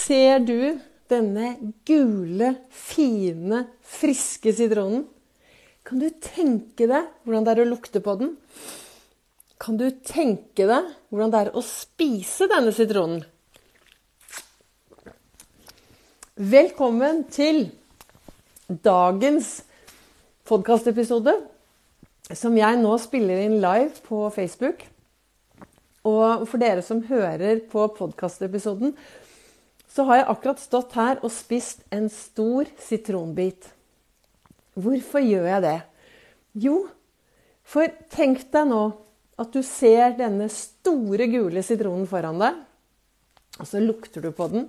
Ser du denne gule, fine, friske sitronen? Kan du tenke deg hvordan det er å lukte på den? Kan du tenke deg hvordan det er å spise denne sitronen? Velkommen til dagens podkastepisode, som jeg nå spiller inn live på Facebook. Og for dere som hører på podkastepisoden, så har jeg akkurat stått her og spist en stor sitronbit. Hvorfor gjør jeg det? Jo, for tenk deg nå at du ser denne store, gule sitronen foran deg, og så lukter du på den.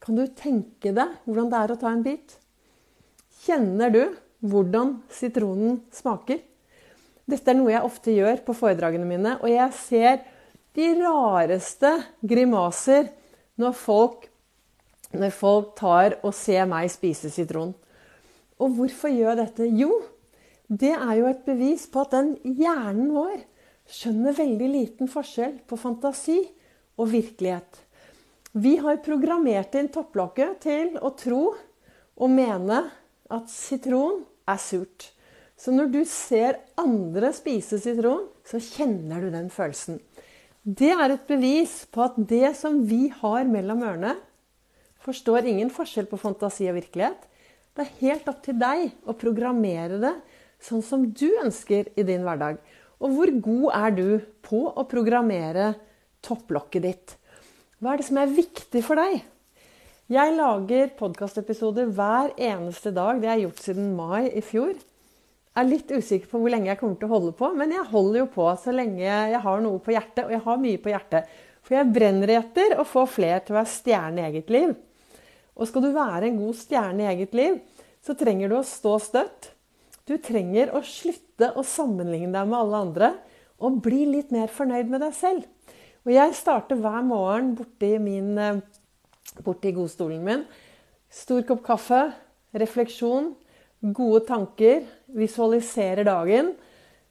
Kan du tenke deg hvordan det er å ta en bit? Kjenner du hvordan sitronen smaker? Dette er noe jeg ofte gjør på foredragene mine, og jeg ser de rareste grimaser når folk, når folk tar og ser meg spise sitron. Og hvorfor gjør dette? Jo, det er jo et bevis på at den hjernen vår skjønner veldig liten forskjell på fantasi og virkelighet. Vi har programmert inn topplokket til å tro og mene at sitron er surt. Så når du ser andre spise sitron, så kjenner du den følelsen. Det er et bevis på at det som vi har mellom ørene, forstår ingen forskjell på fantasi og virkelighet. Det er helt opp til deg å programmere det sånn som du ønsker i din hverdag. Og hvor god er du på å programmere topplokket ditt? Hva er det som er viktig for deg? Jeg lager podkastepisoder hver eneste dag. Det har jeg gjort siden mai i fjor er litt usikker på hvor lenge jeg kommer til å holde på, men jeg holder jo på så lenge jeg har noe på hjertet, og jeg har mye på hjertet. For jeg brenner etter å få flere til å være stjerne i eget liv. Og skal du være en god stjerne i eget liv, så trenger du å stå støtt. Du trenger å slutte å sammenligne deg med alle andre, og bli litt mer fornøyd med deg selv. Og jeg starter hver morgen borti, min, eh, borti godstolen min. Stor kopp kaffe, refleksjon gode tanker, visualiserer dagen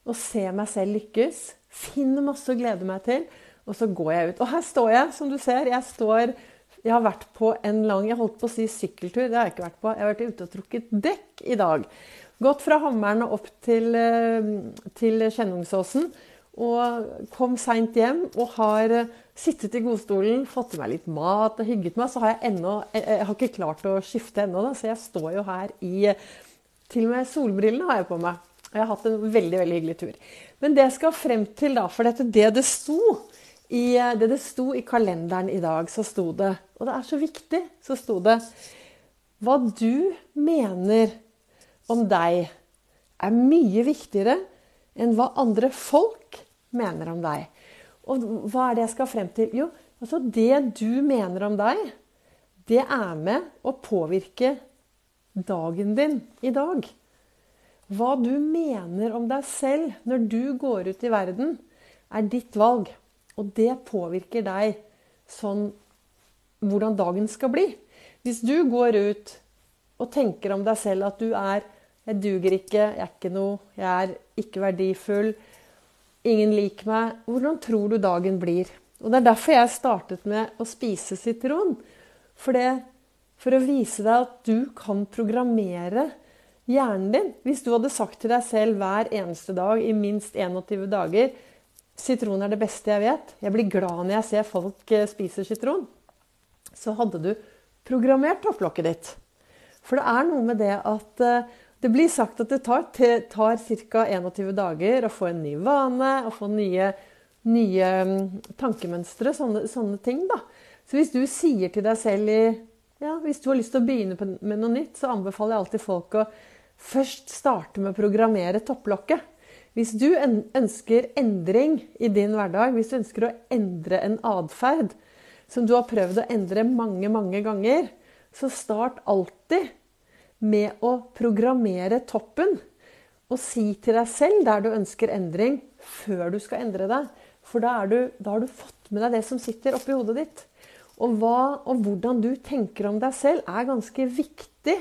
og ser meg selv lykkes. Finner masse å glede meg til, og så går jeg ut. Og her står jeg, som du ser. Jeg står Jeg har vært på en lang Jeg holdt på å si sykkeltur, det har jeg ikke vært på. Jeg har vært ute og trukket dekk i dag. Gått fra Hammeren og opp til, eh, til Kjennungsåsen. Og kom seint hjem og har eh, sittet i godstolen, fått i meg litt mat og hygget meg. Så har jeg ennå Jeg har ikke klart å skifte ennå, så jeg står jo her i til og med solbrillene har jeg på meg. Jeg har hatt en veldig veldig hyggelig tur. Men det jeg skal frem til, da, for dette, det det sto i, det det sto i kalenderen i dag, så sto det Og det er så viktig, så sto det Hva du mener om deg, er mye viktigere enn hva andre folk mener om deg. Og hva er det jeg skal frem til? Jo, altså det du mener om deg, det er med å påvirke dagen din i dag. Hva du mener om deg selv når du går ut i verden, er ditt valg. Og det påvirker deg sånn hvordan dagen skal bli. Hvis du går ut og tenker om deg selv at du er 'Jeg duger ikke, jeg er ikke noe, jeg er ikke verdifull', 'ingen liker meg', hvordan tror du dagen blir? Og Det er derfor jeg startet med å spise sitron. For det for å vise deg at du kan programmere hjernen din. Hvis du hadde sagt til deg selv hver eneste dag i minst 21 dager Sitron er det beste jeg vet. Jeg blir glad når jeg ser folk spise spiser sitron. Så hadde du programmert topplokket ditt. For det er noe med det at eh, det blir sagt at det tar, tar ca. 21 dager å få en ny vane, å få nye, nye mm, tankemønstre, sånne, sånne ting. da. Så hvis du sier til deg selv i ja, hvis du har lyst til å begynne med noe nytt, så anbefaler jeg alltid folk å først starte med å programmere topplokket. Hvis du ønsker endring i din hverdag, hvis du ønsker å endre en atferd som du har prøvd å endre mange, mange ganger, så start alltid med å programmere toppen. Og si til deg selv der du ønsker endring, før du skal endre deg. For da, du, da har du fått med deg det som sitter oppi hodet ditt. Og, hva, og hvordan du tenker om deg selv, er ganske viktig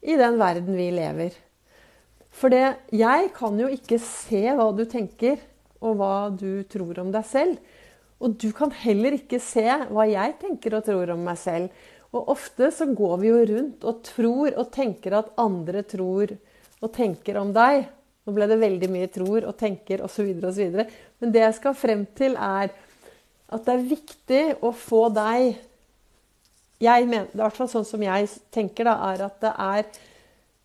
i den verden vi lever. For det, jeg kan jo ikke se hva du tenker, og hva du tror om deg selv. Og du kan heller ikke se hva jeg tenker og tror om meg selv. Og ofte så går vi jo rundt og tror og tenker at andre tror og tenker om deg. Nå ble det veldig mye tror og tenker osv. osv. Men det jeg skal frem til, er at det er viktig å få deg jeg mener, I hvert fall sånn som jeg tenker, da, er at det er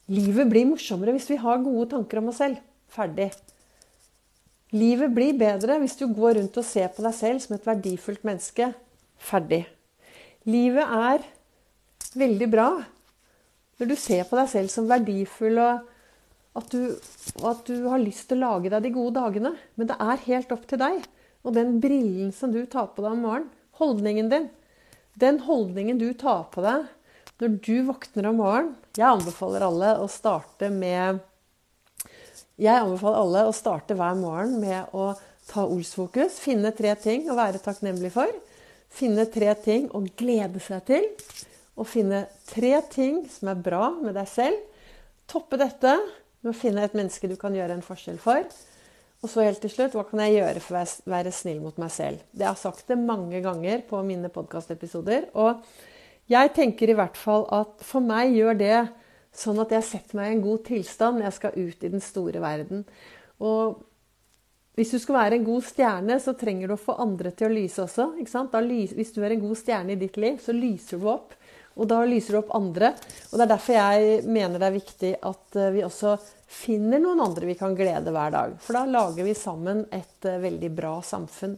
Livet blir morsommere hvis vi har gode tanker om oss selv. Ferdig. Livet blir bedre hvis du går rundt og ser på deg selv som et verdifullt menneske. Ferdig. Livet er veldig bra når du ser på deg selv som verdifull, og at du, og at du har lyst til å lage deg de gode dagene. Men det er helt opp til deg. Og den brillen som du tar på deg om morgenen, holdningen din, den holdningen du tar på deg når du våkner om morgenen Jeg anbefaler alle å starte med Jeg anbefaler alle å starte hver morgen med å ta Ols-fokus. Finne tre ting å være takknemlig for. Finne tre ting å glede seg til. Og finne tre ting som er bra med deg selv. Toppe dette med å finne et menneske du kan gjøre en forskjell for. Og så helt til slutt, hva kan jeg gjøre for å være snill mot meg selv? Det har sagt det mange ganger på mine podkastepisoder. Og jeg tenker i hvert fall at for meg gjør det sånn at jeg setter meg i en god tilstand når jeg skal ut i den store verden. Og hvis du skal være en god stjerne, så trenger du å få andre til å lyse også. hvis du er en god stjerne i ditt liv, så lyser du opp. Og da lyser du opp andre. Og det er derfor jeg mener det er viktig at eh, vi også finner noen andre vi kan glede hver dag. For da lager vi sammen et uh, veldig bra samfunn.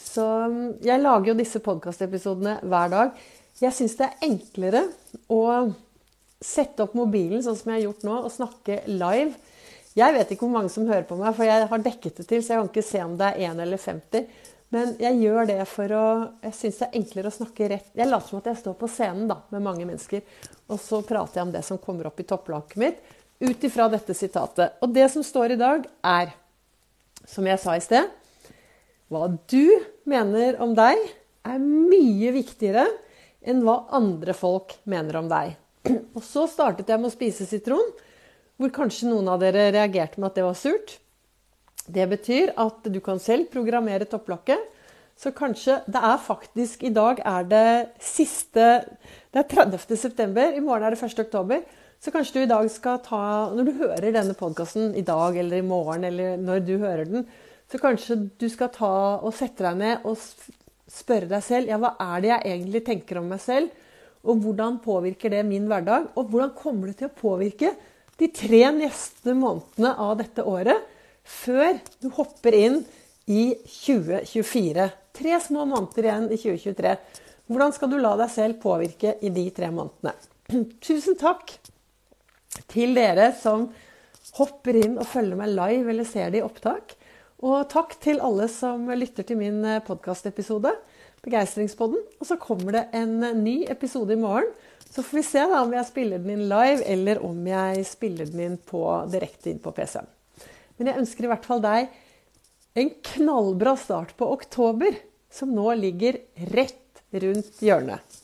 Så mm, jeg lager jo disse podkastepisodene hver dag. Jeg syns det er enklere å sette opp mobilen sånn som jeg har gjort nå, og snakke live. Jeg vet ikke hvor mange som hører på meg, for jeg har dekket det til, så jeg kan ikke se om det er 1 eller 50. Men jeg gjør det for å Jeg syns det er enklere å snakke rett Jeg later som at jeg står på scenen da, med mange mennesker, og så prater jeg om det som kommer opp i topplaket mitt ut ifra dette sitatet. Og det som står i dag, er, som jeg sa i sted Hva du mener om deg, er mye viktigere enn hva andre folk mener om deg. Og så startet jeg med å spise sitron, hvor kanskje noen av dere reagerte med at det var surt. Det betyr at du kan selv programmere topplokket. Så kanskje Det er faktisk I dag er det siste Det er 30. september. I morgen er det 1. oktober. Så kanskje du i dag skal ta Når du hører denne podkasten i dag eller i morgen, eller når du hører den, så kanskje du skal ta og sette deg ned og spørre deg selv ja, hva er det jeg egentlig tenker om meg selv, og hvordan påvirker det min hverdag? Og hvordan kommer det til å påvirke de tre neste månedene av dette året, før du hopper inn i 2024? Tre små måneder igjen i 2023. Hvordan skal du la deg selv påvirke i de tre månedene? Tusen takk til dere som hopper inn og følger meg live eller ser det i opptak. Og takk til alle som lytter til min eh, podkastepisode, Begeistringspodden. Og så kommer det en eh, ny episode i morgen. Så får vi se da om jeg spiller den inn live, eller om jeg spiller den inn på, direkte inn på PC-en. Men jeg ønsker i hvert fall deg en knallbra start på oktober, som nå ligger rett rundt hjørnet.